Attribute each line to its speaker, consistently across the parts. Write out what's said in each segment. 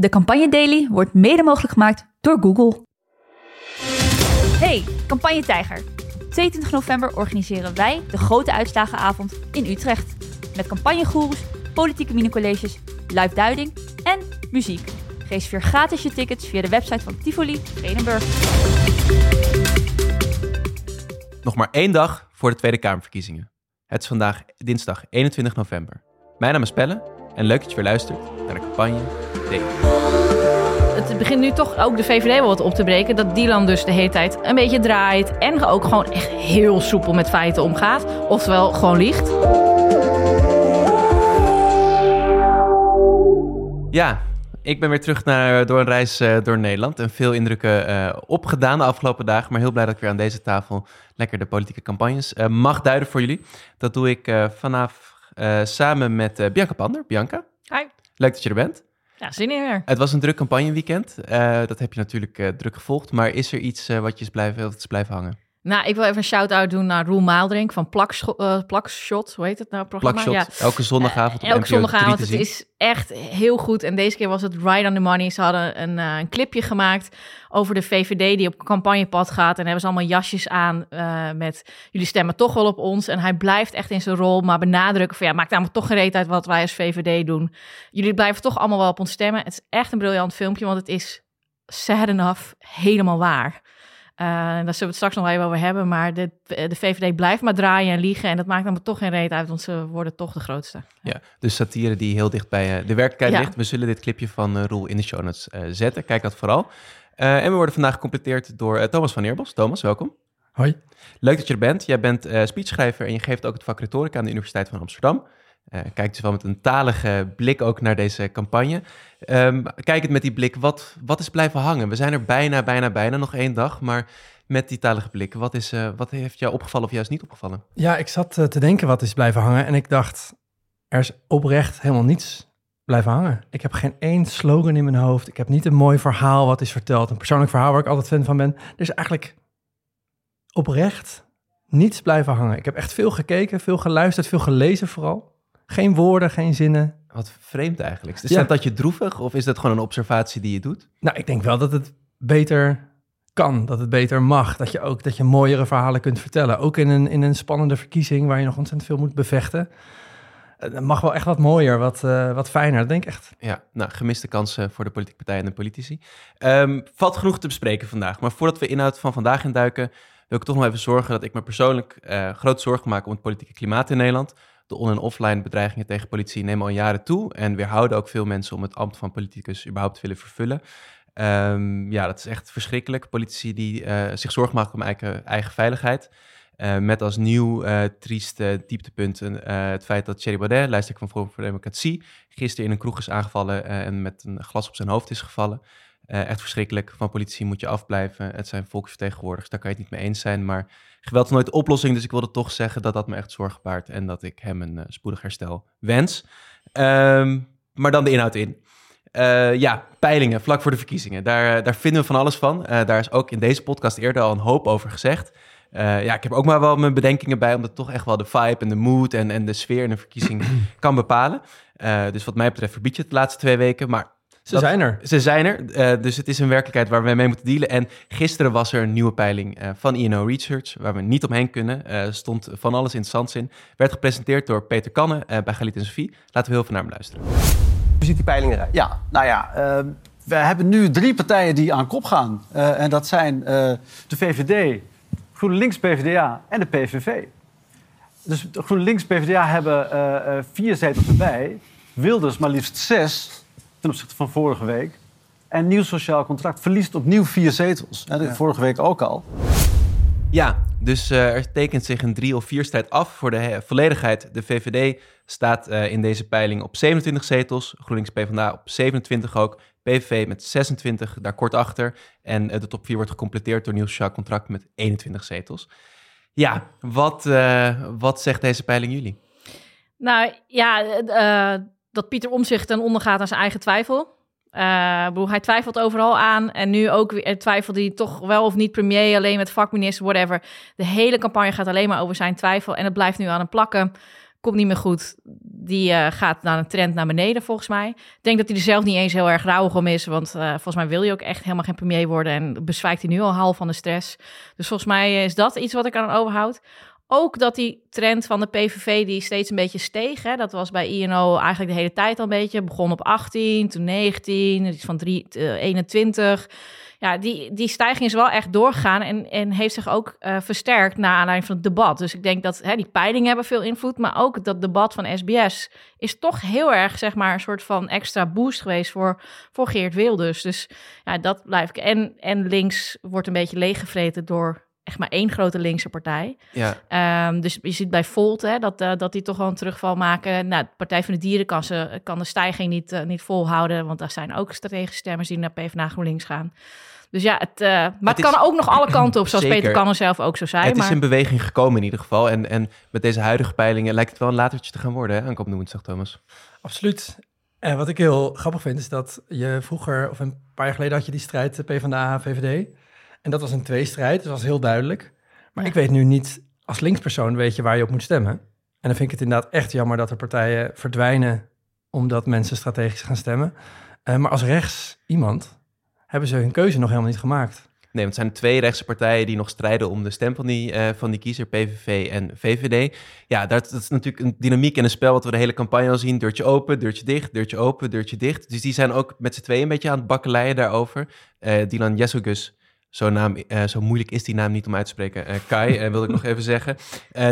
Speaker 1: De Campagne Daily wordt mede mogelijk gemaakt door Google. Hey, Campagne Tijger. 22 november organiseren wij de grote uitslagenavond in Utrecht. Met campagnegoeroes, politieke minicolleges, live duiding en muziek. Reserveer gratis je tickets via de website van Tivoli Vredenburg.
Speaker 2: Nog maar één dag voor de Tweede Kamerverkiezingen. Het is vandaag dinsdag 21 november. Mijn naam is Pelle en leuk dat je weer luistert naar de campagne
Speaker 3: Het begint nu toch ook de VVD wel wat op te breken. Dat Dylan dus de hele tijd een beetje draait. En ook gewoon echt heel soepel met feiten omgaat. Oftewel gewoon liegt.
Speaker 2: Ja, ik ben weer terug naar, door een reis eh, door Nederland en veel indrukken eh, opgedaan de afgelopen dagen. Maar heel blij dat ik weer aan deze tafel lekker de politieke campagnes eh, mag duiden voor jullie. Dat doe ik vanaf samen met Bianca Pander. Bianca.
Speaker 3: Hi.
Speaker 2: Leuk dat je er bent.
Speaker 3: Ja, zin in.
Speaker 2: Het was een druk campagneweekend. dat heb je natuurlijk druk gevolgd. Maar is er iets wat je is blijven, is blijven hangen?
Speaker 3: Nou, ik wil even een shout-out doen naar Roel Maaldrink van Plakshot. Uh, Plakshot, hoe heet het nou? Programma?
Speaker 2: Plakshot, ja. elke zondagavond.
Speaker 3: Uh, elke zondagavond. Het is echt heel goed. En deze keer was het right on the money. Ze hadden een, uh, een clipje gemaakt over de VVD die op campagnepad gaat. En hebben ze allemaal jasjes aan uh, met jullie stemmen toch wel op ons. En hij blijft echt in zijn rol, maar benadrukken van ja, maakt namelijk toch geen reet uit wat wij als VVD doen. Jullie blijven toch allemaal wel op ons stemmen. Het is echt een briljant filmpje, want het is sad enough helemaal waar. Uh, daar zullen we het straks nog even over hebben. Maar de, de VVD blijft maar draaien en liegen. En dat maakt dan toch geen reet uit, want ze worden toch de grootste.
Speaker 2: Ja, dus satire die heel dicht bij uh, de werkelijkheid ligt. We zullen dit clipje van uh, Roel in de show notes zetten. Kijk dat vooral. en we worden vandaag gecompleteerd door Thomas van Eerbos. Thomas, welkom.
Speaker 4: Hoi.
Speaker 2: Leuk dat je er bent. Jij bent speechschrijver en je geeft ook het vak retorica aan de Universiteit van Amsterdam. Uh, kijkt dus wel met een talige blik ook naar deze campagne. Um, kijk het met die blik, wat, wat is blijven hangen? We zijn er bijna, bijna, bijna nog één dag, maar met die talige blik, wat, is, uh, wat heeft jou opgevallen of juist niet opgevallen?
Speaker 4: Ja, ik zat uh, te denken wat is blijven hangen en ik dacht, er is oprecht helemaal niets blijven hangen. Ik heb geen één slogan in mijn hoofd. Ik heb niet een mooi verhaal wat is verteld, een persoonlijk verhaal waar ik altijd fan van ben. Er is eigenlijk oprecht niets blijven hangen. Ik heb echt veel gekeken, veel geluisterd, veel gelezen vooral. Geen woorden, geen zinnen.
Speaker 2: Wat vreemd eigenlijk. Is ja. dat je droevig of is dat gewoon een observatie die je doet?
Speaker 4: Nou, ik denk wel dat het beter kan, dat het beter mag. Dat je ook dat je mooiere verhalen kunt vertellen. Ook in een, in een spannende verkiezing waar je nog ontzettend veel moet bevechten. Het mag wel echt wat mooier, wat, uh, wat fijner, dat denk ik echt.
Speaker 2: Ja, nou, gemiste kansen voor de politieke partijen en de politici. Um, valt genoeg te bespreken vandaag. Maar voordat we inhoud van vandaag induiken, wil ik toch nog even zorgen dat ik me persoonlijk uh, grote zorgen maak om het politieke klimaat in Nederland. De on- en offline bedreigingen tegen politie nemen al jaren toe en weerhouden ook veel mensen om het ambt van politicus überhaupt te willen vervullen. Um, ja, dat is echt verschrikkelijk. Politici die uh, zich zorgen maken om eigen, eigen veiligheid. Uh, met als nieuw uh, trieste dieptepunt het feit dat Thierry Baudet, lijsttrekker van Forum voor Democratie, gisteren in een kroeg is aangevallen en met een glas op zijn hoofd is gevallen. Echt verschrikkelijk. Van politici moet je afblijven. Het zijn volksvertegenwoordigers, daar kan je het niet mee eens zijn. Maar geweld is nooit de oplossing, dus ik wilde toch zeggen dat dat me echt zorg baart en dat ik hem een spoedig herstel wens. Um, maar dan de inhoud in. Uh, ja, peilingen vlak voor de verkiezingen. Daar, eh, daar vinden we van alles van. Daar is ook in deze podcast eerder al een hoop over gezegd. Ja, ik heb ook maar wel mijn bedenkingen bij, omdat toch echt wel de vibe en de mood en, en de sfeer in een verkiezing kan bepalen. dus wat mij betreft verbied je het de laatste twee weken, maar...
Speaker 4: Ze zijn er.
Speaker 2: Ze zijn er, dus het is een werkelijkheid waar we mee moeten dealen. En gisteren was er een nieuwe peiling van INO Research, waar we niet omheen kunnen. stond van alles interessants in. Werd gepresenteerd door Peter Kanne bij Galit en Sophie. Laten we heel veel naar hem luisteren.
Speaker 5: Hoe ziet die peiling eruit? Ja, nou ja, uh, we hebben nu drie partijen die aan kop gaan. Uh, en dat zijn uh, de VVD, GroenLinks, PvdA en de PVV. Dus GroenLinks, PvdA hebben uh, vier zetels erbij. Wilders maar liefst zes ten opzichte van vorige week. En Nieuw Sociaal Contract verliest opnieuw vier zetels. Hè, ja. Vorige week ook al.
Speaker 2: Ja, dus uh, er tekent zich een drie- of vier strijd af voor de volledigheid. De VVD staat uh, in deze peiling op 27 zetels, GroenLinks PvdA op 27 ook, PVV met 26 daar kort achter. En uh, de top 4 wordt gecompleteerd door Nieuw Sociaal Contract met 21 zetels. Ja, wat, wat zegt deze peiling jullie?
Speaker 3: Nou ja, dat Pieter Omzicht ten onder gaat aan zijn eigen twijfel. Uh, hij twijfelt overal aan. En nu ook weer twijfelt hij toch wel of niet premier, alleen met vakminister, whatever. De hele campagne gaat alleen maar over zijn twijfel. En het blijft nu aan hem plakken. komt niet meer goed. Die eh, gaat naar een trend naar beneden, volgens mij. Ik denk dat hij er zelf niet eens heel erg rauwig om is. Want eh, volgens mij wil hij ook echt helemaal geen premier worden. En bezwijkt hij nu al half van de stress. Dus volgens mij is dat iets wat ik aan overhoud. Ook dat die trend van de PVV die steeds een beetje steeg. Hè, dat was bij INO eigenlijk de hele tijd al een beetje. Begon op 18, toen 19, iets van 3, 21 ja, die, die stijging is wel echt doorgegaan en, en heeft zich ook uh, versterkt na aanleiding van het debat. Dus ik denk dat hè, die peilingen hebben veel invloed, maar ook dat debat van SBS is toch heel erg, zeg maar, een soort van extra boost geweest voor, voor Geert Wilders. Dus ja, dat blijf ik. En, en links wordt een beetje leeggevreten door echt maar één grote linkse partij.
Speaker 2: Ja.
Speaker 3: Um, dus je ziet bij Volt hè, dat, uh, dat die toch wel een terugval maken. Nou, de Partij van de Dieren kan, ze, kan de stijging niet, uh, niet volhouden, want daar zijn ook strategische stemmers die naar PvdA GroenLinks gaan. Dus ja, het, uh, maar het, het kan ook nog alle kanten op, zoals Zeker. Peter Kannen zelf ook zo zei.
Speaker 2: Het
Speaker 3: maar...
Speaker 2: is in beweging gekomen in ieder geval. En, en met deze huidige peilingen lijkt het wel een latertje te gaan worden, hè, aankomende woensdag, Thomas.
Speaker 4: Absoluut. En wat ik heel grappig vind, is dat je vroeger, of een paar jaar geleden had je die strijd PvdA, VVD. En dat was een tweestrijd, dus dat was heel duidelijk. Maar ja. ik weet nu niet, als linkspersoon weet je waar je op moet stemmen. En dan vind ik het inderdaad echt jammer dat er partijen verdwijnen omdat mensen strategisch gaan stemmen. Uh, maar als rechts iemand hebben ze hun keuze nog helemaal niet gemaakt.
Speaker 2: Nee, want het zijn twee rechtse partijen die nog strijden om de stem van die, uh, van die kiezer, PVV en VVD. Ja, dat, dat, is natuurlijk een dynamiek en een spel wat we de hele campagne al zien. Deurtje open, deurtje dicht, deurtje open, deurtje dicht. Dus die zijn ook met z'n tweeën een beetje aan het bakkeleien daarover. Uh, Dylan Jessogus, zo'n naam, uh, zo moeilijk is die naam niet om uit te spreken. Uh, Kai, uh, wil ik nog even zeggen.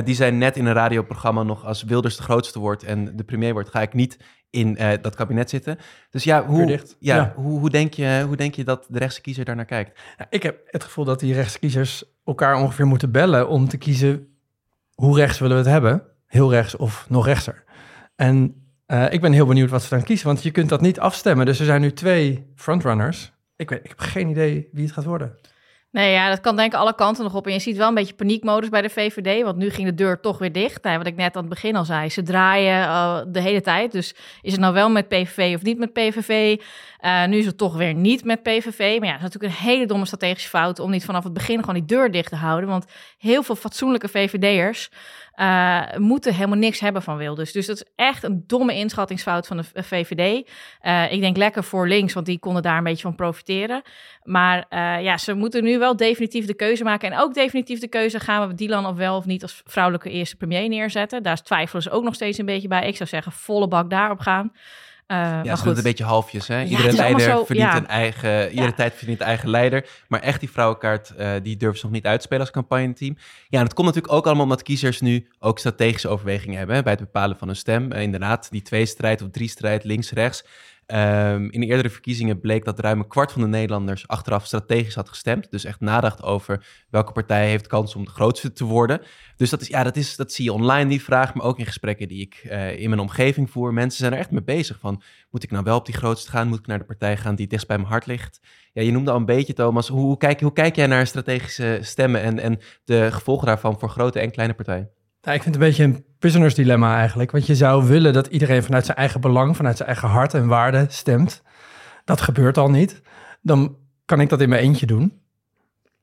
Speaker 2: die zijn net in een radioprogramma nog als Wilders de grootste wordt en de premier wordt, ga ik niet in dat kabinet zitten. Dus ja, hoe, ja, ja. Hoe, hoe, denk je, hoe denk je dat de rechtse kiezer daar naar kijkt?
Speaker 4: Ja, ik heb het gevoel dat die rechtse kiezers elkaar ongeveer moeten bellen om te kiezen hoe rechts willen we het hebben. Heel rechts of nog rechtser. En ik ben heel benieuwd wat ze dan kiezen, want je kunt dat niet afstemmen. Dus er zijn nu twee frontrunners ik, weet, ik heb geen idee wie het gaat worden.
Speaker 3: Nee, ja, dat kan denk ik alle kanten nog op. En je ziet wel een beetje paniekmodus bij de VVD, want nu ging de deur toch weer dicht. Nou, wat ik net aan het begin al zei, ze draaien uh, de hele tijd. Dus is het nou wel met PVV of niet met PVV? Uh, nu is het toch weer niet met PVV. Maar ja, het is natuurlijk een hele domme strategische fout om niet vanaf het begin gewoon die deur dicht te houden. Want heel veel fatsoenlijke VVD'ers uh, moeten helemaal niks hebben van Wilders. Dus dat is echt een domme inschattingsfout van de VVD. Uh, ik denk lekker voor links, want die konden daar een beetje van profiteren. Maar uh, ja, ze moeten nu wel definitief de keuze maken. En ook definitief de keuze, gaan we Dylan of wel of niet als vrouwelijke eerste premier neerzetten? Daar twijfelen ze ook nog steeds een beetje bij. Ik zou zeggen, volle bak daarop gaan.
Speaker 2: Uh, ja, ze doen het een beetje halfjes. Hè? Iedere ja, leider zo, verdient ja. een eigen, iedere ja. tijd verdient een eigen leider. Maar echt die vrouwenkaart, uh, die durven ze nog niet uit te spelen als campagneteam. Ja, en het komt natuurlijk ook allemaal omdat kiezers nu ook strategische overwegingen hebben hè, bij het bepalen van hun stem. Uh, inderdaad, die twee-strijd of drie-strijd, links-rechts. Um, in de eerdere verkiezingen bleek dat ruim een kwart van de Nederlanders achteraf strategisch had gestemd. Dus echt nadacht over welke partij heeft kans om de grootste te worden. Dus dat, is, ja, dat, is, dat zie je online, die vraag, maar ook in gesprekken die ik uh, in mijn omgeving voer. Mensen zijn er echt mee bezig van, moet ik nou wel op die grootste gaan? Moet ik naar de partij gaan die dichtst bij mijn hart ligt? Ja, je noemde al een beetje, Thomas, hoe, hoe, kijk, hoe kijk jij naar strategische stemmen en, en de gevolgen daarvan voor grote en kleine partijen?
Speaker 4: Ik vind het een beetje een prisoners dilemma eigenlijk. Want je zou willen dat iedereen vanuit zijn eigen belang, vanuit zijn eigen hart en waarde stemt. Dat gebeurt al niet. Dan kan ik dat in mijn eentje doen.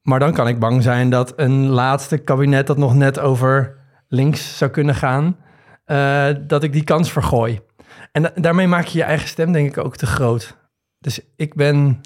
Speaker 4: Maar dan kan ik bang zijn dat een laatste kabinet dat nog net over links zou kunnen gaan, uh, dat ik die kans vergooi. En da daarmee maak je je eigen stem denk ik ook te groot. Dus ik ben,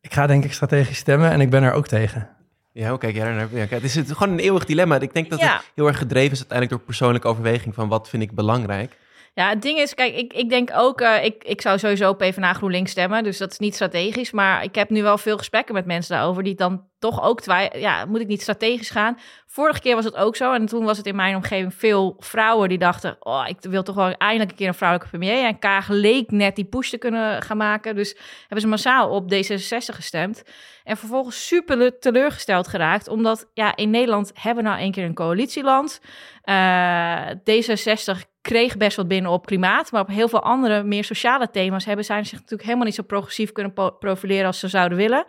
Speaker 4: ik ga denk ik strategisch stemmen en ik ben er ook tegen.
Speaker 2: Ja, hoe kijk jij naar? Ja, het is gewoon een eeuwig dilemma. Ik denk dat ja. het heel erg gedreven is uiteindelijk door persoonlijke overweging van wat vind ik belangrijk.
Speaker 3: Ja, het ding is, kijk, ik, ik denk ook, uh, ik, ik zou sowieso PvdA GroenLinks stemmen, dus dat is niet strategisch. Maar ik heb nu wel veel gesprekken met mensen daarover die dan toch ook twijfelen, ja, moet ik niet strategisch gaan? Vorige keer was het ook zo en toen was het in mijn omgeving veel vrouwen die dachten, oh, ik wil toch wel eindelijk een keer een vrouwelijke premier. En Kaag leek net die push te kunnen gaan maken, dus hebben ze massaal op D66 gestemd. En vervolgens super teleurgesteld geraakt, omdat ja, in Nederland hebben we nou een keer een coalitieland. Uh, D66 kreeg best wat binnen op klimaat, maar op heel veel andere meer sociale thema's hebben zij zich natuurlijk helemaal niet zo progressief kunnen profileren als ze zouden willen.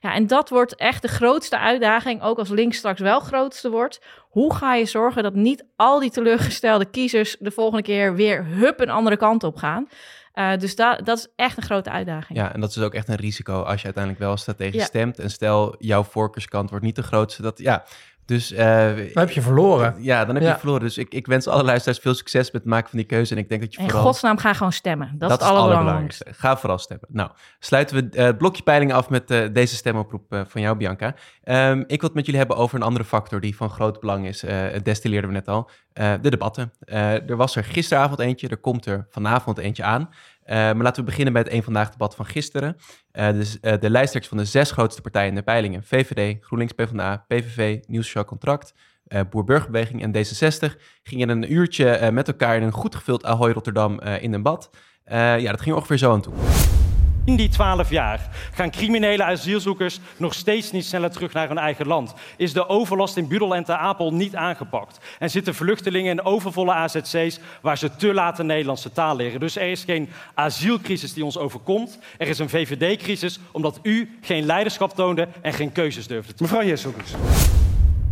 Speaker 3: Ja, en dat wordt echt de grootste uitdaging, ook als links straks wel grootste wordt. Hoe ga je zorgen dat niet al die teleurgestelde kiezers de volgende keer weer hup een andere kant op gaan? Uh, dus da dat is echt een grote uitdaging.
Speaker 2: Ja, en dat is ook echt een risico als je uiteindelijk wel strategisch ja. stemt. En stel, jouw voorkeurskant wordt niet de grootste. Dat, ja, Dus uh,
Speaker 4: dan heb je verloren.
Speaker 2: Ja, dan heb je verloren. Dus ik, ik wens alle luisteraars veel succes met het maken van die keuze. En ik denk dat je
Speaker 3: In
Speaker 2: vooral...
Speaker 3: godsnaam ga gewoon stemmen. Dat,
Speaker 2: dat
Speaker 3: is het allerbelangrijkste.
Speaker 2: Ga vooral stemmen. Nou, sluiten we het blokje peiling af met uh, deze stemoproep van jou, Bianca. Um, ik wil het met jullie hebben over een andere factor die van groot belang is. het destilleerden we net al. de debatten. er was er gisteravond eentje, er komt er vanavond eentje aan. Uh, maar laten we beginnen met een vandaag debat van gisteren. Uh, dus, uh, de lijsttrekkers van de zes grootste partijen in de peilingen, VVD, GroenLinks, PvdA, PVV, Nieuw Sociaal Contract, Boer-Burgerbeweging en D66, gingen een uurtje met elkaar in een goed gevuld Ahoy Rotterdam in een bad. ja, dat ging ongeveer zo aan toe.
Speaker 6: In die twaalf jaar gaan criminele asielzoekers nog steeds niet sneller terug naar hun eigen land. Is de overlast in Budel en Apel niet aangepakt? En zitten vluchtelingen in overvolle AZC's waar ze te laat de Nederlandse taal leren? Dus er is geen asielcrisis die ons overkomt. Er is een VVD-crisis omdat u geen leiderschap toonde en geen keuzes durfde te
Speaker 7: Mevrouw Jesselkes.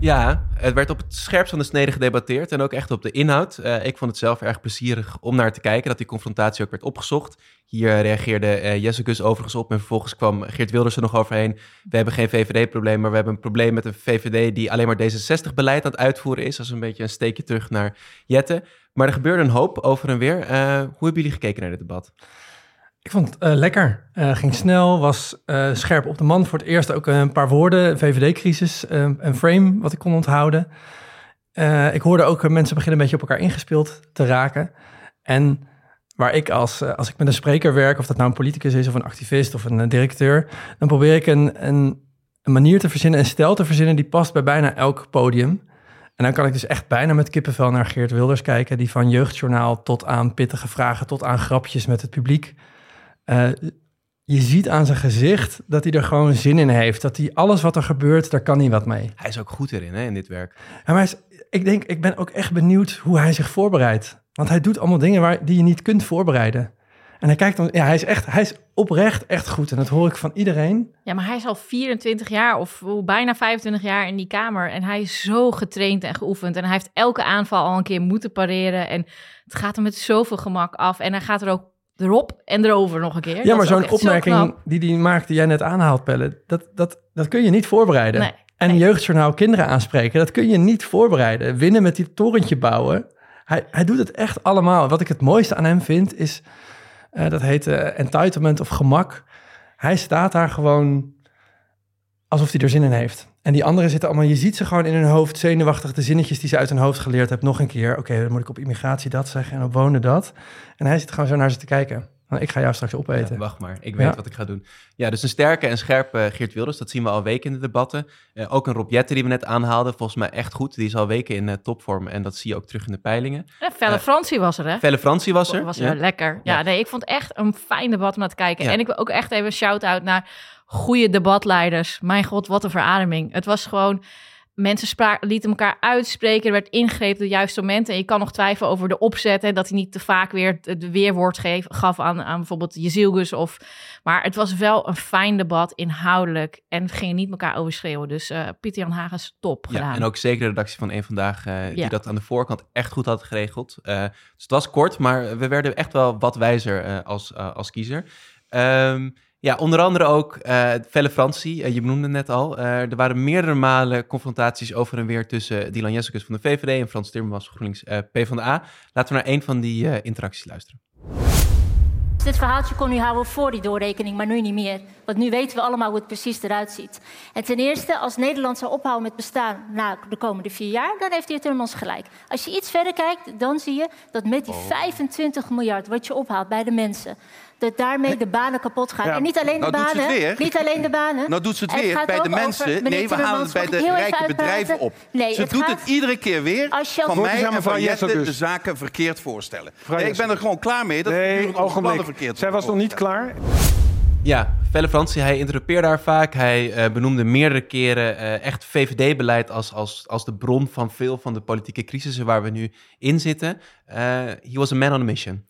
Speaker 2: Ja, het werd op het scherpst van de snede gedebatteerd en ook echt op de inhoud. Uh, ik vond het zelf erg plezierig om naar te kijken, dat die confrontatie ook werd opgezocht. Hier reageerde uh, Jessicus overigens op en vervolgens kwam Geert Wilders er nog overheen. We hebben geen VVD-probleem, maar we hebben een probleem met een VVD die alleen maar D66-beleid aan het uitvoeren is. Dat is een beetje een steekje terug naar Jette. Maar er gebeurde een hoop over en weer. Uh, hoe hebben jullie gekeken naar dit debat?
Speaker 4: Ik vond het uh, lekker. Uh, ging snel, was uh, scherp op de man. Voor het eerst ook een paar woorden. VVD-crisis, een frame wat ik kon onthouden. ik hoorde ook mensen beginnen een beetje op elkaar ingespeeld te raken. En waar ik als, als ik met een spreker werk, of dat nou een politicus is of een activist of een directeur, dan probeer ik een, een, een manier te verzinnen, een stijl te verzinnen die past bij bijna elk podium. En dan kan ik dus echt bijna met kippenvel naar Geert Wilders kijken, die van jeugdjournaal tot aan pittige vragen, tot aan grapjes met het publiek uh, je ziet aan zijn gezicht dat hij er gewoon zin in heeft. Dat hij alles wat er gebeurt, daar kan hij wat mee.
Speaker 2: Hij is ook goed erin, hè, in dit werk.
Speaker 4: Ja, maar is, ik denk, ik ben ook echt benieuwd hoe hij zich voorbereidt. Want hij doet allemaal dingen waar, die je niet kunt voorbereiden. En hij kijkt dan, ja, hij is echt, hij is oprecht echt goed. En dat hoor ik van iedereen.
Speaker 3: Ja, maar hij is al 24 jaar of bijna 25 jaar in die kamer. En hij is zo getraind en geoefend. En hij heeft elke aanval al een keer moeten pareren. En het gaat hem met zoveel gemak af. En hij gaat er ook erop en erover nog een keer.
Speaker 4: Ja, maar zo'n opmerking die die maakt, die jij net aanhaalt, Pelle, dat, dat, dat kun je niet voorbereiden.
Speaker 3: Nee,
Speaker 4: en
Speaker 3: nee.
Speaker 4: jeugdjournaal kinderen aanspreken, dat kun je niet voorbereiden. Winnen met die torentje bouwen. Hij, hij doet het echt allemaal. Wat ik het mooiste aan hem vind, is, uh, dat heet uh, entitlement of gemak. Hij staat daar gewoon alsof hij er zin in heeft. En die anderen zitten allemaal, je ziet ze gewoon in hun hoofd zenuwachtig, de zinnetjes die ze uit hun hoofd geleerd hebben, nog een keer. Oké, dan moet ik op immigratie dat zeggen en op wonen dat. En hij zit gewoon zo naar ze te kijken. Nou, ik ga jou straks opeten.
Speaker 2: Ja, wacht maar, ik weet
Speaker 4: Ja.
Speaker 2: wat ik ga doen. Ja, dus een sterke en scherpe Geert Wilders, dat zien we al weken in de debatten. Eh, ook een Rob Jetten die we net aanhaalden, volgens mij echt goed. Die is al weken in eh, topvorm en dat zie je ook terug in de peilingen.
Speaker 3: En Felle
Speaker 2: Eh,
Speaker 3: Francie was er, hè?
Speaker 2: Felle Francie was er.
Speaker 3: was
Speaker 2: ja.
Speaker 3: er lekker. Ja,
Speaker 2: Ja.
Speaker 3: nee, ik vond echt een fijn debat om naar te kijken.
Speaker 2: Ja.
Speaker 3: En ik wil ook echt even een shout-out naar goede debatleiders. Mijn god, wat een verademing. Het was gewoon... Mensen lieten elkaar uitspreken. Er werd ingegrepen op de juiste momenten. En je kan nog twijfelen over de opzet. Hè, dat hij niet te vaak weer het weerwoord geef, gaf aan, aan bijvoorbeeld Jezielgus. Of, maar het was wel een fijn debat, inhoudelijk. En we gingen niet elkaar overschreeuwen. Dus eh, Pieter Jan Hagens, top
Speaker 2: Ja,
Speaker 3: gedaan.
Speaker 2: en ook zeker de redactie van Eén Vandaag, eh, die
Speaker 3: Ja.
Speaker 2: dat aan de voorkant echt goed had geregeld. Eh, dus het was kort, maar we werden echt wel wat wijzer als, als kiezer. Ehm, ja, onder andere ook eh Felle Francie, eh, je benoemde het net al. Eh, er waren meerdere malen confrontaties over en weer tussen Dylan Jessicus van de VVD en Frans Timmermans van GroenLinks eh PvdA. Laten we naar een van die eh, interacties luisteren.
Speaker 8: Dit verhaaltje kon u houden voor die doorrekening, maar nu niet meer. Want nu weten we allemaal hoe het precies eruit ziet. En ten eerste, als Nederland zou ophouden met bestaan na de komende vier jaar, dan heeft de heer Timmermans gelijk. Als je iets verder kijkt, dan zie je dat met die 25 miljard wat je ophaalt bij de mensen, dat daarmee de banen kapot gaan.
Speaker 7: Ja.
Speaker 8: En niet alleen de
Speaker 7: Nou doet ze het
Speaker 8: banen,
Speaker 7: weer.
Speaker 8: niet alleen de banen.
Speaker 7: Nou doet ze het
Speaker 8: Het
Speaker 7: weer
Speaker 8: gaat
Speaker 7: bij de
Speaker 8: over-
Speaker 7: mensen.
Speaker 8: meneer
Speaker 7: Nee, we halen het bij de rijke bedrijven op.
Speaker 8: Nee,
Speaker 7: ze
Speaker 8: het
Speaker 7: doet
Speaker 8: gaat-
Speaker 7: het iedere keer weer
Speaker 8: Als je als-
Speaker 7: van mij en van
Speaker 9: mevrouw
Speaker 7: Jette de zaken verkeerd voorstellen. Nee, ik ben er gewoon klaar mee. Dat
Speaker 9: Nee,
Speaker 7: onze
Speaker 9: ogenblik.
Speaker 7: verkeerd
Speaker 9: Zij was nog niet klaar.
Speaker 2: Ja, Felle Francie, hij interrupeerde haar vaak. Hij eh, benoemde meerdere keren eh, echt VVD-beleid als, als, als de bron van veel van de politieke crisissen waar we nu in zitten. Eh he was a man on a mission.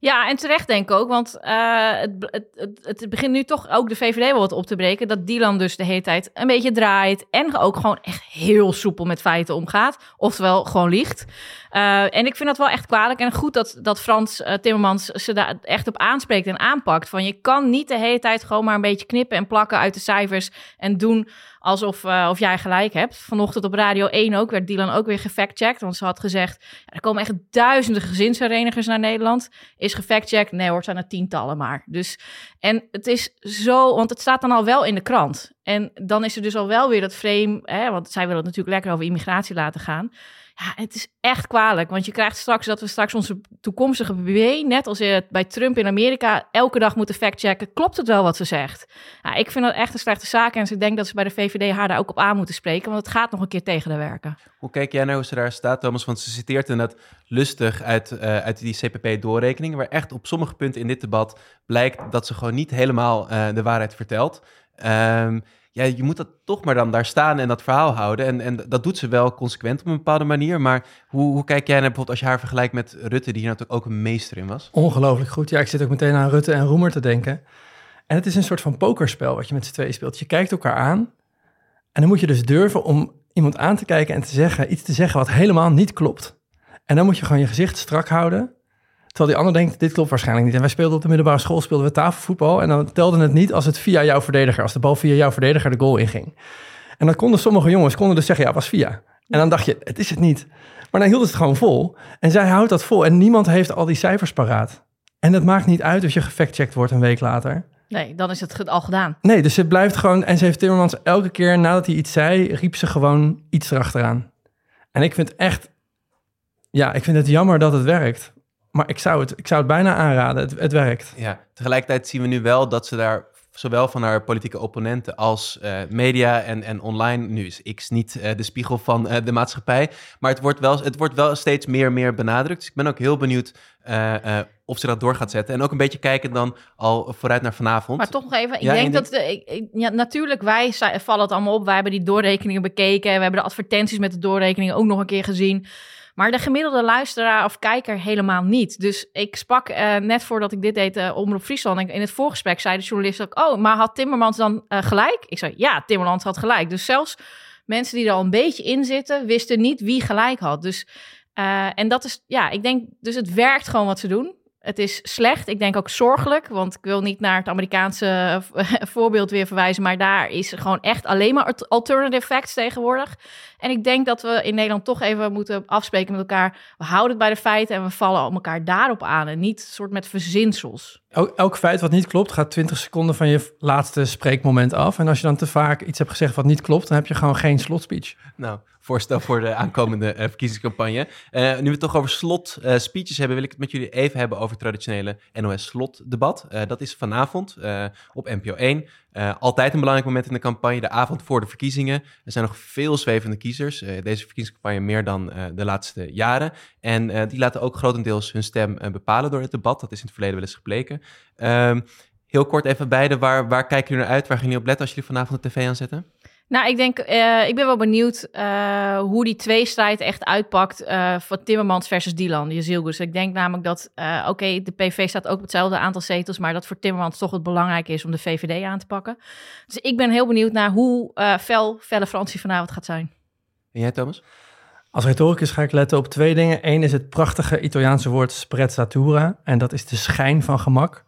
Speaker 3: Ja, en terecht denk ik ook, want eh, het, het, het, begint nu toch ook de VVD wel wat op te breken. Dat Dylan dus de hele tijd een beetje draait en ook gewoon echt heel soepel met feiten omgaat. Oftewel gewoon liegt. Eh, en ik vind dat wel echt kwalijk. En goed dat, dat Frans eh, Timmermans ze daar echt op aanspreekt en aanpakt. Van je kan niet de hele tijd gewoon maar een beetje knippen en plakken uit de cijfers en doen alsof eh, of jij gelijk hebt. Vanochtend op Radio 1 ook werd Dylan ook weer gefactcheckt. Want ze had gezegd, er komen echt duizenden gezinsherenigers naar Nederland. Is gefactcheckt? Nee hoor, het zijn er tientallen maar. Dus, en het is zo, want het staat dan al wel in de krant. En dan is er dus al wel weer dat frame, hè, want zij willen het natuurlijk lekker over immigratie laten gaan. Ja, het is echt kwalijk, want je krijgt straks dat we straks onze toekomstige BB, net als eh, bij Trump in Amerika, elke dag moeten factchecken. Klopt het wel wat ze zegt? Ja, ik vind dat echt een slechte zaak en ik denk dat ze bij de VVD haar daar ook op aan moeten spreken, want het gaat nog een keer tegen de werken.
Speaker 2: Hoe kijk jij naar hoe ze daar staat, Thomas? Want ze citeert inderdaad lustig uit, eh, uit die CPP-doorrekening, waar echt op sommige punten in dit debat blijkt dat ze gewoon niet helemaal eh, de waarheid vertelt. Ehm, ja, je moet dat toch maar dan daar staan en dat verhaal houden. En, en dat doet ze wel consequent op een bepaalde manier. Maar hoe, hoe kijk jij naar bijvoorbeeld als je haar vergelijkt met Rutte, die hier natuurlijk ook een meester in was?
Speaker 4: Ongelooflijk goed. Ja, ik zit ook meteen aan Rutte en Roemer te denken. En het is een soort van pokerspel wat je met z'n tweeën speelt. Je kijkt elkaar aan en dan moet je dus durven om iemand aan te kijken en te zeggen, iets te zeggen wat helemaal niet klopt. En dan moet je gewoon je gezicht strak houden. Terwijl die ander denkt, dit klopt waarschijnlijk niet. En wij speelden op de middelbare school, speelden we tafelvoetbal. En dan telde het niet als het via jouw verdediger, als de bal via jouw verdediger de goal inging. En dan konden sommige jongens konden dus zeggen, ja, was via. En dan dacht je, het is het niet. Maar dan hield het gewoon vol. En zij houdt dat vol. En niemand heeft al die cijfers paraat. En het maakt niet uit of je gefactcheckt wordt een week later.
Speaker 3: Nee, dan is het al gedaan.
Speaker 4: Nee, dus ze blijft gewoon... En ze heeft Timmermans elke keer nadat hij iets zei... riep ze gewoon iets erachteraan. En ik vind echt... Ja, ik vind het jammer dat het werkt. Maar ik zou het, ik zou het bijna aanraden. Het, het werkt.
Speaker 2: Ja, tegelijkertijd zien we nu wel dat ze daar zowel van haar politieke opponenten als eh, media en, en online. Nu is X niet eh, de spiegel van eh, de maatschappij, maar het wordt, wel, het wordt wel steeds meer en meer benadrukt. Dus ik ben ook heel benieuwd eh, eh, of ze dat door gaat zetten. En ook een beetje kijken dan al vooruit naar vanavond.
Speaker 3: Maar toch nog even, ik
Speaker 2: Ja,
Speaker 3: denk dat, de, ik, ik- ja, natuurlijk, wij vallen het allemaal op. Wij hebben die doorrekeningen bekeken. We hebben de advertenties met de doorrekeningen ook nog een keer gezien. Maar de gemiddelde luisteraar of kijker helemaal niet. Dus ik sprak eh, net voordat ik dit deed uh, Omroep Friesland. En in het voorgesprek zei de journalist ook... oh, maar had Timmermans dan eh, gelijk? Ik zei, ja, Timmermans had gelijk. Dus zelfs mensen die er al een beetje in zitten... wisten niet wie gelijk had. Dus, eh, en dat is, ja, ik denk... dus het werkt gewoon wat ze doen. Het is slecht, ik denk ook zorgelijk, want ik wil niet naar het Amerikaanse eh, voorbeeld weer verwijzen, maar daar is gewoon echt alleen maar alt- alternative facts tegenwoordig. En ik denk dat we in Nederland toch even moeten afspreken met elkaar. We houden het bij de feiten en we vallen op elkaar daarop aan en niet soort met verzinsels.
Speaker 4: Elk, elk feit wat niet klopt gaat 20 seconden van je laatste spreekmoment af. En als je dan te vaak iets hebt gezegd wat niet klopt, dan heb je gewoon geen slotspeech.
Speaker 2: Nou, voorstel voor de aankomende eh, verkiezingscampagne. Eh, nu we het toch over slot eh, speeches hebben, wil ik het met jullie even hebben over het traditionele NOS-slotdebat. Dat is vanavond op NPO 1. Eh, altijd een belangrijk moment in de campagne, de avond voor de verkiezingen. Er zijn nog veel zwevende kiezers. Deze verkiezingscampagne meer dan de laatste jaren. En die laten ook grotendeels hun stem bepalen door het debat. Dat is in het verleden wel eens gebleken. Ehm, heel kort even beide, waar, waar kijken jullie naar uit? Waar gaan jullie op letten als jullie vanavond de tv aanzetten?
Speaker 3: Nou, ik denk, eh, ik ben wel benieuwd eh, hoe die tweestrijd echt uitpakt uh, voor Timmermans versus Dylan, Jezielgus. Ik denk namelijk dat, uh, oké, de PV staat ook op hetzelfde aantal zetels, maar dat voor Timmermans toch het belangrijk is om de VVD aan te pakken. Dus ik ben heel benieuwd naar hoe uh, fel Felle Fransie vanavond gaat zijn.
Speaker 2: En jij, Thomas?
Speaker 4: Als retoricus ga ik letten op twee dingen. Eén is het prachtige Italiaanse woord sprezzatura. En dat is de schijn van gemak.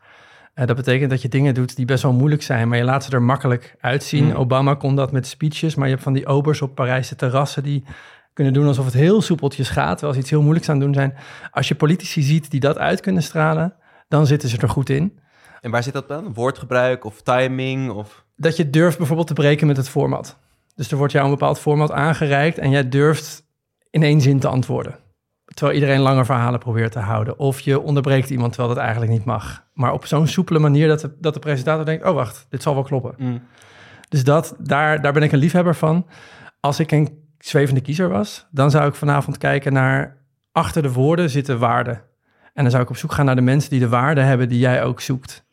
Speaker 4: Uh, dat betekent dat je dingen doet die best wel moeilijk zijn, maar je laat ze er makkelijk uitzien. Mm. Obama kon dat met speeches, maar je hebt van die obers op Parijse terrassen die kunnen doen alsof het heel soepeltjes gaat, terwijl ze iets heel moeilijks aan het doen zijn. Als je politici ziet die dat uit kunnen stralen, dan zitten ze er goed in.
Speaker 2: En waar zit dat dan? Woordgebruik of timing? Of...
Speaker 4: Dat je durft bijvoorbeeld te breken met het format. Dus er wordt jou een bepaald format aangereikt en jij durft in één zin te antwoorden. Terwijl iedereen langer verhalen probeert te houden. Of je onderbreekt iemand terwijl dat eigenlijk niet mag. Maar op zo'n soepele manier dat de, dat de presentator denkt... oh, wacht, dit zal wel kloppen.
Speaker 2: Mm.
Speaker 4: Dus dat, daar, daar ben ik een liefhebber van. Als ik een zwevende kiezer was... dan zou ik vanavond kijken naar... achter de woorden zitten waarden. En dan zou ik op zoek gaan naar de mensen die de waarden hebben... die jij ook zoekt.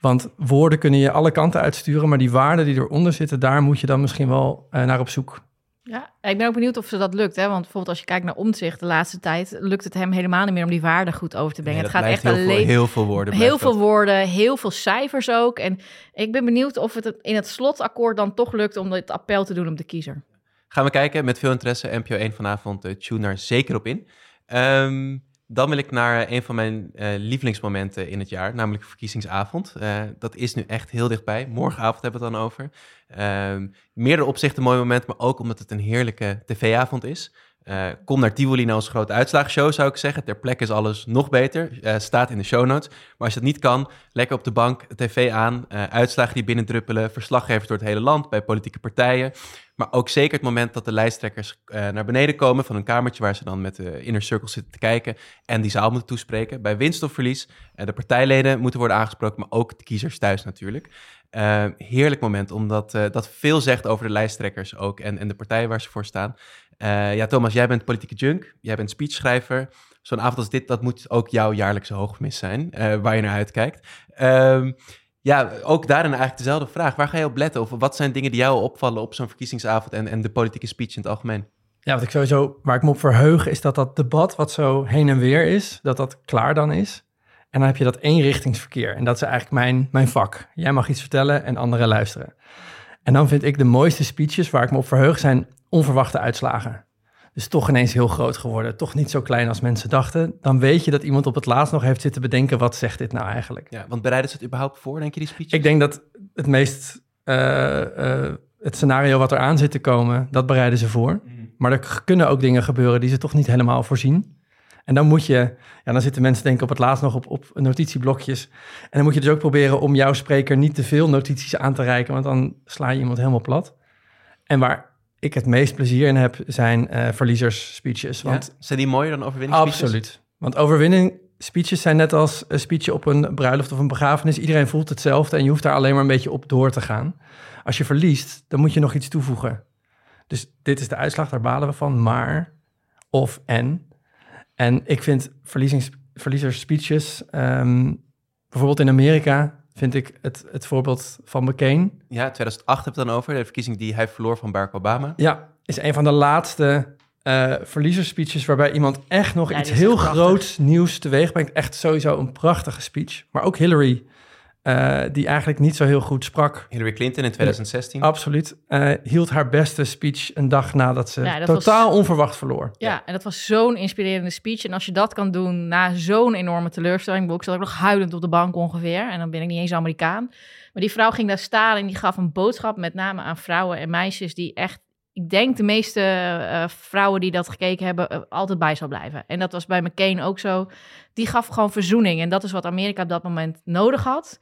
Speaker 4: Want woorden kunnen je alle kanten uitsturen... maar die waarden die eronder zitten... daar moet je dan misschien wel uh, naar op zoek.
Speaker 3: Ja, ik ben ook benieuwd of ze dat lukt. Hè? Want bijvoorbeeld als je kijkt naar omzicht de laatste tijd, lukt het hem helemaal niet meer om die waarde goed over te brengen.
Speaker 2: Nee,
Speaker 3: het gaat echt
Speaker 2: heel
Speaker 3: alleen
Speaker 2: veel, heel veel woorden.
Speaker 3: Heel veel dat. woorden, heel veel cijfers ook. En ik ben benieuwd of het in het slotakkoord dan toch lukt om het appel te doen op de kiezer.
Speaker 2: Gaan we kijken met veel interesse. NPO 1 vanavond uh, tune daar zeker op in. Um, Dan wil ik naar een van mijn eh, lievelingsmomenten in het jaar, namelijk verkiezingsavond. Eh, dat is nu echt heel dichtbij. Morgenavond hebben we het dan over. Ehm meerdere opzichten een mooi moment, maar ook omdat het een heerlijke tv-avond is. Eh, kom naar Tivoli naar onze grote uitslagsshow, zou ik zeggen. Ter plekke is alles nog beter. Eh, staat in de show notes. Maar als je dat niet kan, lekker op de bank, tv aan. eh, uitslagen die binnendruppelen. Verslaggevers door het hele land, bij politieke partijen. Maar ook zeker het moment dat de lijsttrekkers naar beneden komen van een kamertje waar ze dan met de inner circle zitten te kijken en die zaal moeten toespreken. Bij winst of verlies, de partijleden moeten worden aangesproken, maar ook de kiezers thuis natuurlijk. Heerlijk moment, omdat dat veel zegt over de lijsttrekkers ook en, en de partijen waar ze voor staan. Eh, ja, Thomas, jij bent politieke junk, jij bent speechschrijver. Zo'n avond als dit, dat moet ook jouw jaarlijkse hoogmis zijn, eh, waar je naar uitkijkt. Ehm, ja, ook daarin eigenlijk dezelfde vraag. Waar ga je op letten? Of wat zijn dingen die jou opvallen op zo'n verkiezingsavond en, en de politieke speech in het algemeen?
Speaker 4: Ja, wat ik sowieso, waar ik me op verheug, is dat dat debat wat zo heen en weer is, dat dat klaar dan is. En dan heb je dat eenrichtingsverkeer. En dat is eigenlijk mijn, mijn vak. Jij mag iets vertellen en anderen luisteren. En dan vind ik de mooiste speeches waar ik me op verheug zijn onverwachte uitslagen. Dus toch ineens heel groot geworden. Toch niet zo klein als mensen dachten. Dan weet je dat iemand op het laatst nog heeft zitten bedenken... wat zegt dit nou eigenlijk?
Speaker 2: Ja, want bereiden ze het überhaupt voor, denk je, die speech?
Speaker 4: Ik denk dat het meest... eh, eh, het scenario wat eraan zit te komen, dat bereiden ze voor. Maar er kunnen ook dingen gebeuren die ze toch niet helemaal voorzien. En dan moet je, ja, dan zitten mensen denk ik op het laatst nog op, op notitieblokjes. En dan moet je dus ook proberen om jouw spreker niet te veel notities aan te reiken, want dan sla je iemand helemaal plat. En waar ik het meest plezier in heb, zijn eh verliezers speeches. Want
Speaker 2: Ja? Zijn die mooier dan overwinningsspeeches?
Speaker 4: Absoluut. Want overwinning speeches zijn net als een speechje op een bruiloft of een begrafenis. Iedereen voelt hetzelfde en je hoeft daar alleen maar een beetje op door te gaan. Als je verliest, dan moet je nog iets toevoegen. Dus dit is de uitslag, daar balen we van. Maar, of, en. En ik vind verliezings, verliezers speeches, ehm, bijvoorbeeld in Amerika, vind ik het, het voorbeeld van McCain.
Speaker 2: Ja, 2008 heb je het dan over, de verkiezing die hij verloor van Barack Obama.
Speaker 4: Ja, is een van de laatste eh verliezerspeeches waarbij iemand echt nog
Speaker 3: Ja,
Speaker 4: iets heel groots nieuws teweeg brengt. Echt sowieso een prachtige speech. Maar ook Hillary, eh, die eigenlijk niet zo heel goed sprak.
Speaker 2: Hillary Clinton in 2016.
Speaker 4: Absoluut. eh, hield haar beste speech een dag nadat ze
Speaker 3: Ja,
Speaker 4: totaal
Speaker 3: was-
Speaker 4: onverwacht verloor.
Speaker 3: Ja, en dat was zo'n inspirerende speech. En als je dat kan doen na zo'n enorme teleurstelling, ik ik zat ook nog huilend op de bank ongeveer. En dan ben ik niet eens Amerikaan. Maar die vrouw ging daar staan en die gaf een boodschap, met name aan vrouwen en meisjes, die echt, ik denk de meeste eh, vrouwen die dat gekeken hebben, eh, altijd bij zal blijven. En dat was bij McCain ook zo. Die gaf gewoon verzoening. En dat is wat Amerika op dat moment nodig had.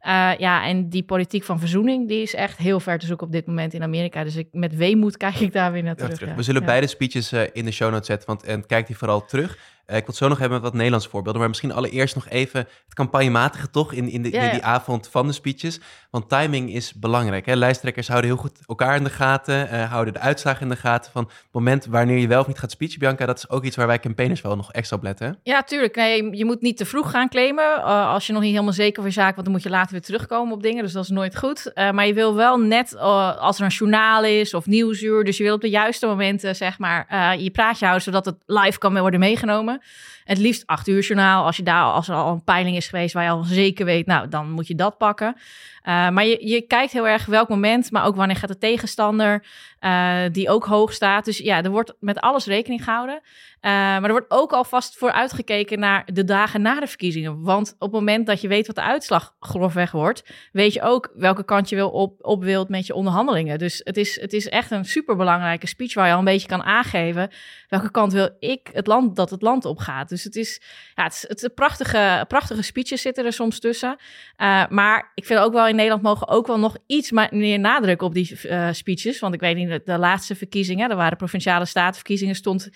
Speaker 3: Eh, ja, en die politiek van verzoening, die is echt heel ver te zoeken op dit moment in Amerika. Dus ik, met weemoed kijk ik daar weer naar
Speaker 2: Ja,
Speaker 3: terug. ja.
Speaker 2: We zullen
Speaker 3: Ja.
Speaker 2: beide speeches in de show notes zetten, want en kijk die vooral terug. Eh, ik wil het zo nog hebben met wat Nederlandse voorbeelden, maar misschien allereerst nog even het campagnematige toch in, in, de,
Speaker 3: Ja,
Speaker 2: in die avond van de speeches. Want timing is belangrijk. Hè? Lijsttrekkers houden heel goed elkaar in de gaten, eh, houden de uitslagen in de gaten van het moment wanneer je wel of niet gaat speechen, Bianca. Dat is ook iets waar wij campaigners wel nog extra op letten. hè?
Speaker 3: Ja, tuurlijk. Nee, je moet niet te vroeg gaan claimen. eh, als je nog niet helemaal zeker van je zaak, want dan moet je later weer terugkomen op dingen. Dus dat is nooit goed. Maar je wil wel net als er een journaal is of nieuwsuur. Dus je wil op de juiste momenten, zeg maar, je praatje houden zodat het live kan worden meegenomen. Het liefst acht uur journaal. Als, je daar, als er al een peiling is geweest waar je al zeker weet, nou, dan moet je dat pakken. Eh, maar je, je kijkt heel erg welk moment, maar ook wanneer gaat de tegenstander, eh, die ook hoog staat. Dus ja, er wordt met alles rekening gehouden. Eh, maar er wordt ook alvast voor uitgekeken naar de dagen na de verkiezingen. Want op het moment dat je weet wat de uitslag grofweg wordt, weet je ook welke kant je wil op, op wilt met je onderhandelingen. Dus het is, het is echt een superbelangrijke speech waar je al een beetje kan aangeven welke kant wil ik het land dat het land op gaat. Dus het is, ja, het is, het is prachtige, prachtige speeches zitten er soms tussen. Uh, maar ik vind ook wel in Nederland mogen ook wel nog iets meer nadruk op die speeches. Want ik weet niet, de, de laatste verkiezingen, er waren provinciale statenverkiezingen, stond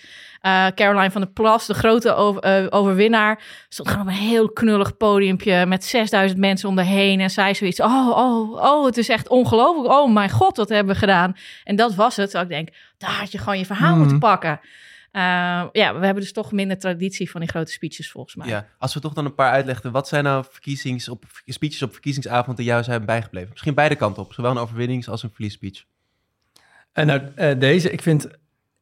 Speaker 3: uh, Caroline van der Plas, de grote over, uh, overwinnaar, stond gewoon op een heel knullig podiumpje met 6000 mensen om haar heen. En zei zoiets, oh, oh, oh, het is echt ongelooflijk. Oh mijn god, wat hebben we gedaan? En dat was het. Zo ik denk, daar had je gewoon je verhaal mm. moeten pakken. Uh, ja, we hebben dus toch minder traditie van die grote speeches volgens mij.
Speaker 2: Ja, als we toch dan een paar uitleggen, wat zijn nou verkiezings op, speeches op verkiezingsavond die jou zijn bijgebleven? Misschien beide kanten op, zowel een overwinnings- als een verliesspeech.
Speaker 4: En nou, uh, deze, ik vind,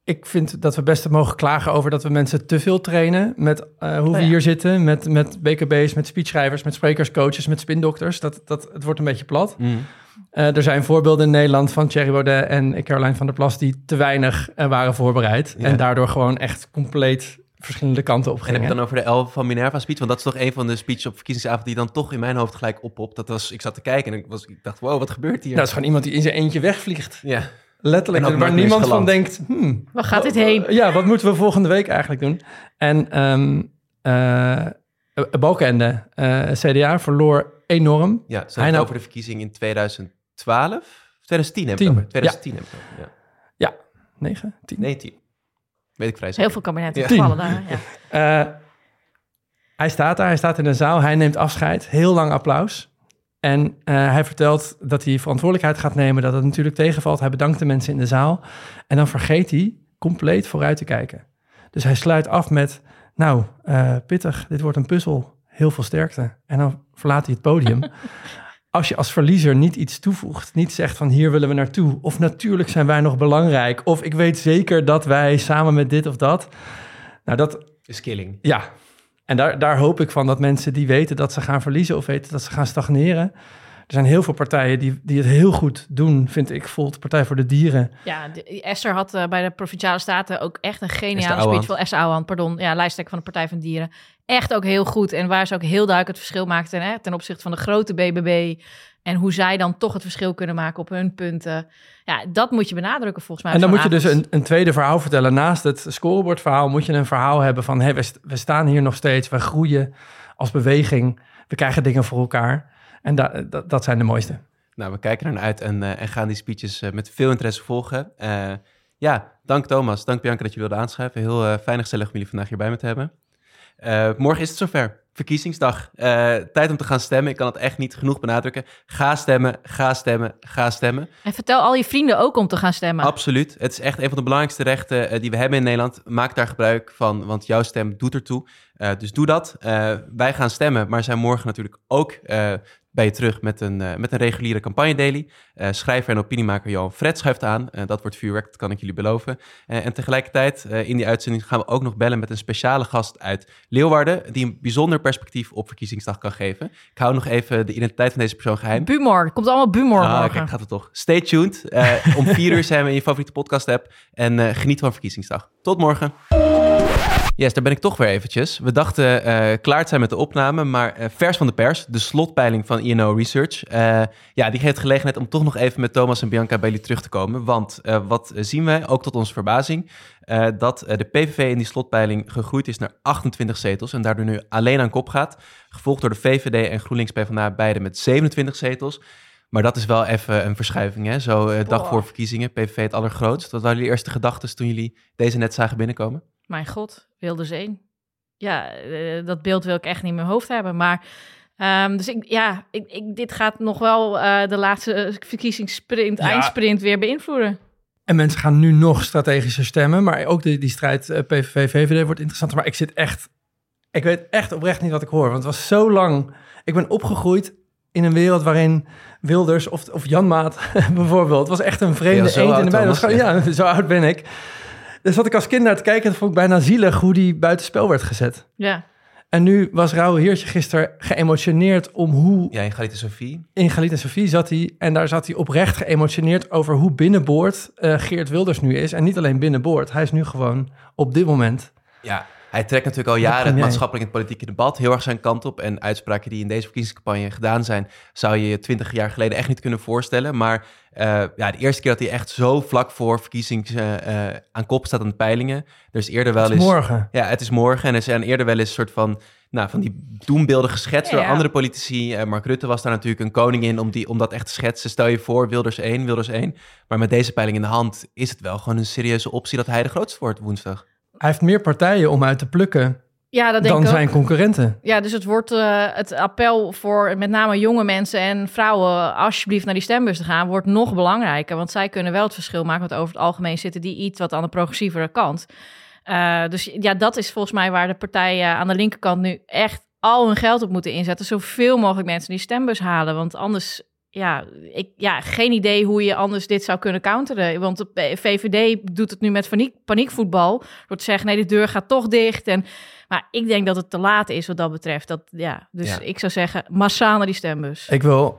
Speaker 4: ik vind dat we best mogen klagen over dat we mensen te veel trainen met uh, hoe we oh ja. hier zitten, met, met BKB's, met speechschrijvers, met sprekers, coaches, met spindokters. Dat, dat, het wordt een beetje plat. Mm. Uh, er zijn voorbeelden in Nederland van Thierry Baudet en Caroline van der Plas die te weinig uh, waren voorbereid. Ja. En daardoor gewoon echt compleet verschillende kanten op
Speaker 2: En heb je
Speaker 4: gingen.
Speaker 2: dan over de L van Minerva speech? Want dat is toch een van de speeches op verkiezingsavond die dan toch in mijn hoofd gelijk oppopt. Dat was, ik zat te kijken en ik, was, ik dacht, wow, wat gebeurt hier?
Speaker 4: Nou, dat is gewoon iemand die in zijn eentje wegvliegt.
Speaker 2: ja.
Speaker 4: Letterlijk, waar niemand van denkt... Hmm,
Speaker 3: Waar gaat dit heen?
Speaker 4: Ja, wat moeten we volgende week eigenlijk doen? En ehm eh, Balkenende, eh, CDA, verloor enorm.
Speaker 2: Ja, ze
Speaker 4: Hij
Speaker 2: hebben over de verkiezing in 2012? 2010 heb ik
Speaker 4: Tien,
Speaker 2: het over. 2010 heb ik het over, ja.
Speaker 4: 9, 10.
Speaker 2: Nee, 10. Weet ik vrij
Speaker 3: Heel
Speaker 2: zeker.
Speaker 3: veel kabinetten
Speaker 2: Ja.
Speaker 3: gevallen daar. Ja.
Speaker 4: Eh, hij staat daar, hij staat in de zaal, hij neemt afscheid. Heel lang applaus. En eh, hij vertelt dat hij verantwoordelijkheid gaat nemen, dat het natuurlijk tegenvalt. Hij bedankt de mensen in de zaal. En dan vergeet hij compleet vooruit te kijken. Dus hij sluit af met, nou, eh, pittig, dit wordt een puzzel. Heel veel sterkte. En dan verlaat hij het podium. Als je als verliezer niet iets toevoegt, niet zegt van hier willen we naartoe, of natuurlijk zijn wij nog belangrijk, of ik weet zeker dat wij samen met dit of dat. Nou, dat,
Speaker 2: Is killing.
Speaker 4: ja, en daar, daar hoop ik van dat mensen die weten dat ze gaan verliezen of weten dat ze gaan stagneren. Er zijn heel veel partijen die, die het heel goed doen, vind ik. Bijvoorbeeld de Partij voor de Dieren.
Speaker 3: Ja, de- Esther had eh, bij de Provinciale Staten ook echt een geniale speech. Van Esther Ouwehand, pardon. Ja, lijsttrekker van de Partij van de Dieren. Echt ook heel goed. En waar ze ook heel duidelijk het verschil maakten hè, ten opzichte van de grote BBB. En hoe zij dan toch het verschil kunnen maken op hun punten. Ja, dat moet je benadrukken volgens mij.
Speaker 4: En dan moet je dus een, een tweede verhaal vertellen. Naast het scorebordverhaal moet je een verhaal hebben van... Hey, we, st- we staan hier nog steeds, we groeien als beweging. We krijgen dingen voor elkaar. En da- dat- dat zijn de mooiste.
Speaker 2: Nou, we kijken er naar uit en, eh, en gaan die speeches eh, met veel interesse volgen. Eh, ja, dank Thomas, dank Bianca dat jullie wilden aanschuiven. Heel eh, fijn en gezellig om jullie vandaag hierbij me te hebben. Eh, morgen is het zover. Verkiezingsdag. Eh, tijd om te gaan stemmen. Ik kan het echt niet genoeg benadrukken. Ga stemmen, ga stemmen, ga stemmen.
Speaker 3: En vertel al je vrienden ook om te gaan stemmen.
Speaker 2: Absoluut. Het is echt een van de belangrijkste rechten eh, die we hebben in Nederland. Maak daar gebruik van, want jouw stem doet ertoe. Eh, dus doe dat. Wij gaan stemmen, maar zijn morgen natuurlijk ook bij je terug met een, eh, met een reguliere campagne daily. Eh, schrijver en opiniemaker Johan Fred schuift aan. Eh, dat wordt vuurwerk, dat kan ik jullie beloven. En tegelijkertijd in die uitzending gaan we ook nog bellen met een speciale gast uit Leeuwarden... die een bijzonder perspectief op verkiezingsdag kan geven. Ik hou nog even de identiteit van deze persoon geheim.
Speaker 3: Bumor. Komt allemaal Bumor
Speaker 2: Ah,
Speaker 3: morgen.
Speaker 2: kijk, gaat het toch. Stay tuned. Om vier uur zijn we in je favoriete podcast app. En geniet van verkiezingsdag. Tot morgen. Yes, daar ben ik toch weer eventjes. We dachten eh, klaar te zijn met de opname, maar eh, vers van de pers, de slotpeiling van INO Research, eh, ja, die geeft gelegenheid om toch nog even met Thomas en Bianca bij jullie terug te komen. Want wat zien we, ook tot onze verbazing, dat de PVV in die slotpeiling gegroeid is naar 28 zetels en daardoor nu alleen aan kop gaat. Gevolgd door de VVD en GroenLinks PvdA, beide met 27 zetels. Maar dat is wel even een verschuiving, hè? Zo dag voor verkiezingen, PVV het allergrootst. Wat waren jullie eerste gedachten toen jullie deze net zagen binnenkomen?
Speaker 3: Mijn god, Wilders 1. Ja, eh, dat beeld wil ik echt niet in mijn hoofd hebben. Maar, ehm, dus ik, ja, ik, ik, dit gaat nog wel eh, de laatste verkiezingssprint,
Speaker 4: Ja.
Speaker 3: eindsprint weer beïnvloeden.
Speaker 4: En mensen gaan nu nog strategischer stemmen. Maar ook die, die strijd eh, PVV-VVD wordt interessanter. Maar ik zit echt... Ik weet echt oprecht niet wat ik hoor. Want het was zo lang... Ik ben opgegroeid in een wereld waarin Wilders of, of Janmaat bijvoorbeeld... Het was echt een vreemde
Speaker 2: Ja,
Speaker 4: eend in de
Speaker 2: oud
Speaker 4: bij. Dat was
Speaker 2: Thomas,
Speaker 4: gewoon- Ja, zo oud ben ik. Dus zat ik als kind naar te kijken... en vond ik bijna zielig hoe die buitenspel werd gezet.
Speaker 3: Ja,
Speaker 4: En nu was Rauwe Heertje gisteren geëmotioneerd om hoe
Speaker 2: Ja, in Galite Sophie.
Speaker 4: in Galit en Sofie zat hij. En daar zat hij oprecht geëmotioneerd over hoe binnenboord eh, Geert Wilders nu is. En niet alleen binnenboord. Hij is nu gewoon op dit moment.
Speaker 2: Ja, hij trekt natuurlijk al
Speaker 4: Ja,
Speaker 2: jaren het maatschappelijk en het politieke debat heel erg zijn kant op. En uitspraken die in deze verkiezingscampagne gedaan zijn, zou je je twintig jaar geleden echt niet kunnen voorstellen. Maar eh, ja, de eerste keer dat hij echt zo vlak voor verkiezings eh, eh, aan kop staat aan de peilingen. Er is eerder wel
Speaker 4: Het is
Speaker 2: eens...
Speaker 4: morgen.
Speaker 2: Ja, het is morgen en er zijn eerder wel eens een soort van, nou, van die doembeelden geschetst
Speaker 3: Ja,
Speaker 2: door andere politici. Mark Rutte was daar natuurlijk een koning in om, die, om dat echt te schetsen. Stel je voor, Wilders 1, Wilders 1. Maar met deze peiling in de hand is het wel gewoon een serieuze optie dat hij de grootste wordt woensdag.
Speaker 4: Hij heeft meer partijen om uit te plukken
Speaker 3: ja dat denk
Speaker 4: dan
Speaker 3: ik ook.
Speaker 4: zijn concurrenten.
Speaker 3: Ja, dus het wordt eh, het appel voor met name jonge mensen en vrouwen alsjeblieft naar die stembus te gaan, wordt nog belangrijker. Want zij kunnen wel het verschil maken, want over het algemeen zitten die iets wat aan de progressievere kant. Eh, dus ja, dat is volgens mij waar de partijen aan de linkerkant nu echt al hun geld op moeten inzetten. Zoveel mogelijk mensen die stembus halen. Want anders, ja, ik, ja, geen idee hoe je anders dit zou kunnen counteren. Want de VVD doet het nu met paniek, paniekvoetbal. Door te zeggen, nee, de deur gaat toch dicht. En, maar ik denk dat het te laat is wat dat betreft. Dat, ja, dus
Speaker 2: Ja.
Speaker 3: ik zou zeggen, massaal naar die stembus.
Speaker 4: Ik wil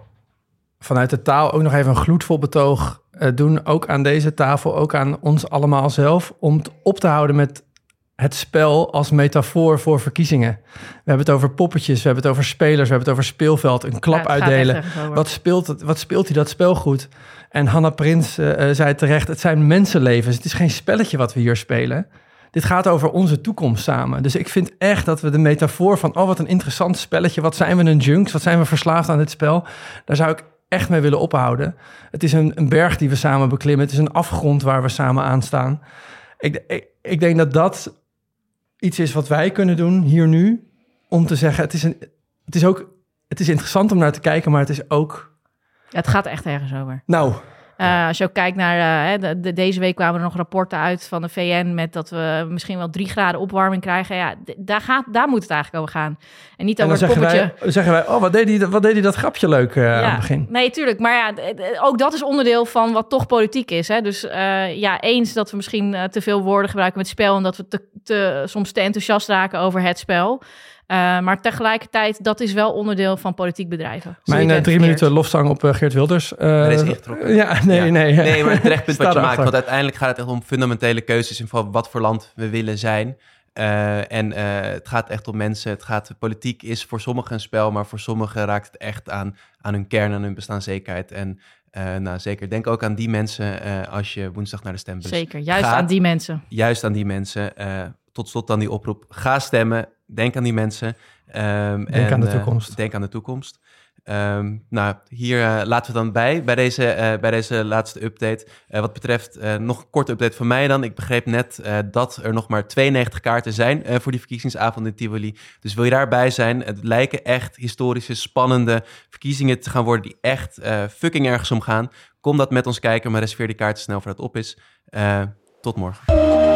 Speaker 4: vanuit de taal ook nog even een gloedvol betoog eh, doen. Ook aan deze tafel, ook aan ons allemaal zelf. Om op te houden met het spel als metafoor voor verkiezingen. We hebben het over poppetjes, we hebben het over spelers, we hebben het over speelveld, een klap
Speaker 3: Ja,
Speaker 4: uitdelen. Wat speelt, het, wat speelt hij dat spel goed? En Hanna Prins eh, eh, zei terecht, het zijn mensenlevens. Het is geen spelletje wat we hier spelen. Dit gaat over onze toekomst samen. Dus ik vind echt dat we de metafoor van... oh, wat een interessant spelletje. Wat zijn we een junks? Wat zijn we verslaafd aan dit spel? Daar zou ik echt mee willen ophouden. Het is een, een berg die we samen beklimmen. Het is een afgrond waar we samen aan staan. Ik, ik, ik denk dat dat iets is wat wij kunnen doen hier nu... om te zeggen, het is, een, het is ook... Het is interessant om naar te kijken, maar het is ook...
Speaker 3: Ja, het gaat echt ergens over.
Speaker 4: Nou,
Speaker 3: Eh, als je ook kijkt naar, eh, hè, de, de- deze week kwamen er nog rapporten uit van de VN met dat we misschien wel drie graden opwarming krijgen. Ja, daar, gaat, daar moet het eigenlijk over gaan. En niet
Speaker 4: en dan
Speaker 3: over het
Speaker 4: zeggen
Speaker 3: poppetje.
Speaker 4: wij, zeggen wij... oh, wat deed hij wat deed hij dat grapje leuk eh, aan het begin.
Speaker 3: Nee, tuurlijk. Maar ja, ook dat is onderdeel van wat toch politiek is. Hè? Dus ja, eens dat we misschien te veel woorden gebruiken met spel... en dat we te, te, soms te enthousiast raken over het spel. Eh, maar tegelijkertijd, dat is wel onderdeel van politiek bedrijven.
Speaker 4: Mijn eh, drie minuten lofzang op eh, Geert Wilders. eh,
Speaker 2: Daar is ingetrokken.
Speaker 4: Ja, nee,
Speaker 2: Ja.
Speaker 4: nee.
Speaker 2: Nee, maar het terecht punt
Speaker 4: Sta
Speaker 2: wat je maakt. Want uiteindelijk gaat het echt om fundamentele keuzes in van wat voor land we willen zijn. Eh, en eh, het gaat echt om mensen. Het gaat, politiek is voor sommigen een spel, maar voor sommigen raakt het echt aan, aan hun kern, aan hun bestaanszekerheid. En eh, nou, zeker, denk ook aan die mensen eh, als je woensdag naar de stembus
Speaker 3: Zeker, juist
Speaker 2: gaat.
Speaker 3: aan die mensen.
Speaker 2: Juist aan die mensen. eh, tot slot dan die oproep. Ga stemmen. Denk aan die mensen. Ehm,
Speaker 4: Denk aan de
Speaker 2: eh,
Speaker 4: toekomst.
Speaker 2: denk aan de toekomst. Ehm, nou, hier eh, laten we dan bij, bij deze, eh, bij deze laatste update. Wat betreft, nog een korte update van mij dan. Ik begreep net dat er nog maar 92 kaarten zijn voor die verkiezingsavond in Tivoli. Dus wil je daarbij zijn? Het lijken echt historische, spannende verkiezingen te gaan worden die echt fucking ergens om gaan. Kom dat met ons kijken, maar reserveer die kaarten snel voordat het op is. Tot morgen.